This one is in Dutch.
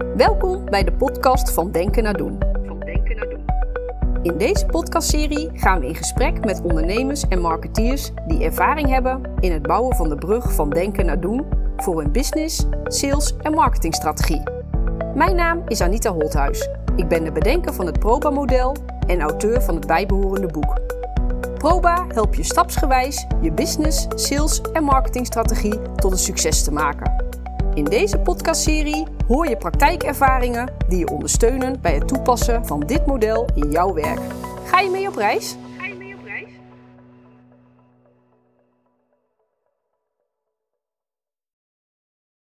Welkom bij de podcast van Denken naar Doen. Van Denken naar Doen. In deze podcastserie gaan we in gesprek met ondernemers en marketeers die ervaring hebben in het bouwen van de brug van Denken naar Doen voor hun business, sales en marketingstrategie. Mijn naam is Anita Holthuis. Ik ben de bedenker van het Proba-model en auteur van het bijbehorende boek. Proba helpt je stapsgewijs je business, sales en marketingstrategie tot een succes te maken. In deze podcastserie hoor je praktijkervaringen die je ondersteunen bij het toepassen van dit model in jouw werk. Ga je mee op reis?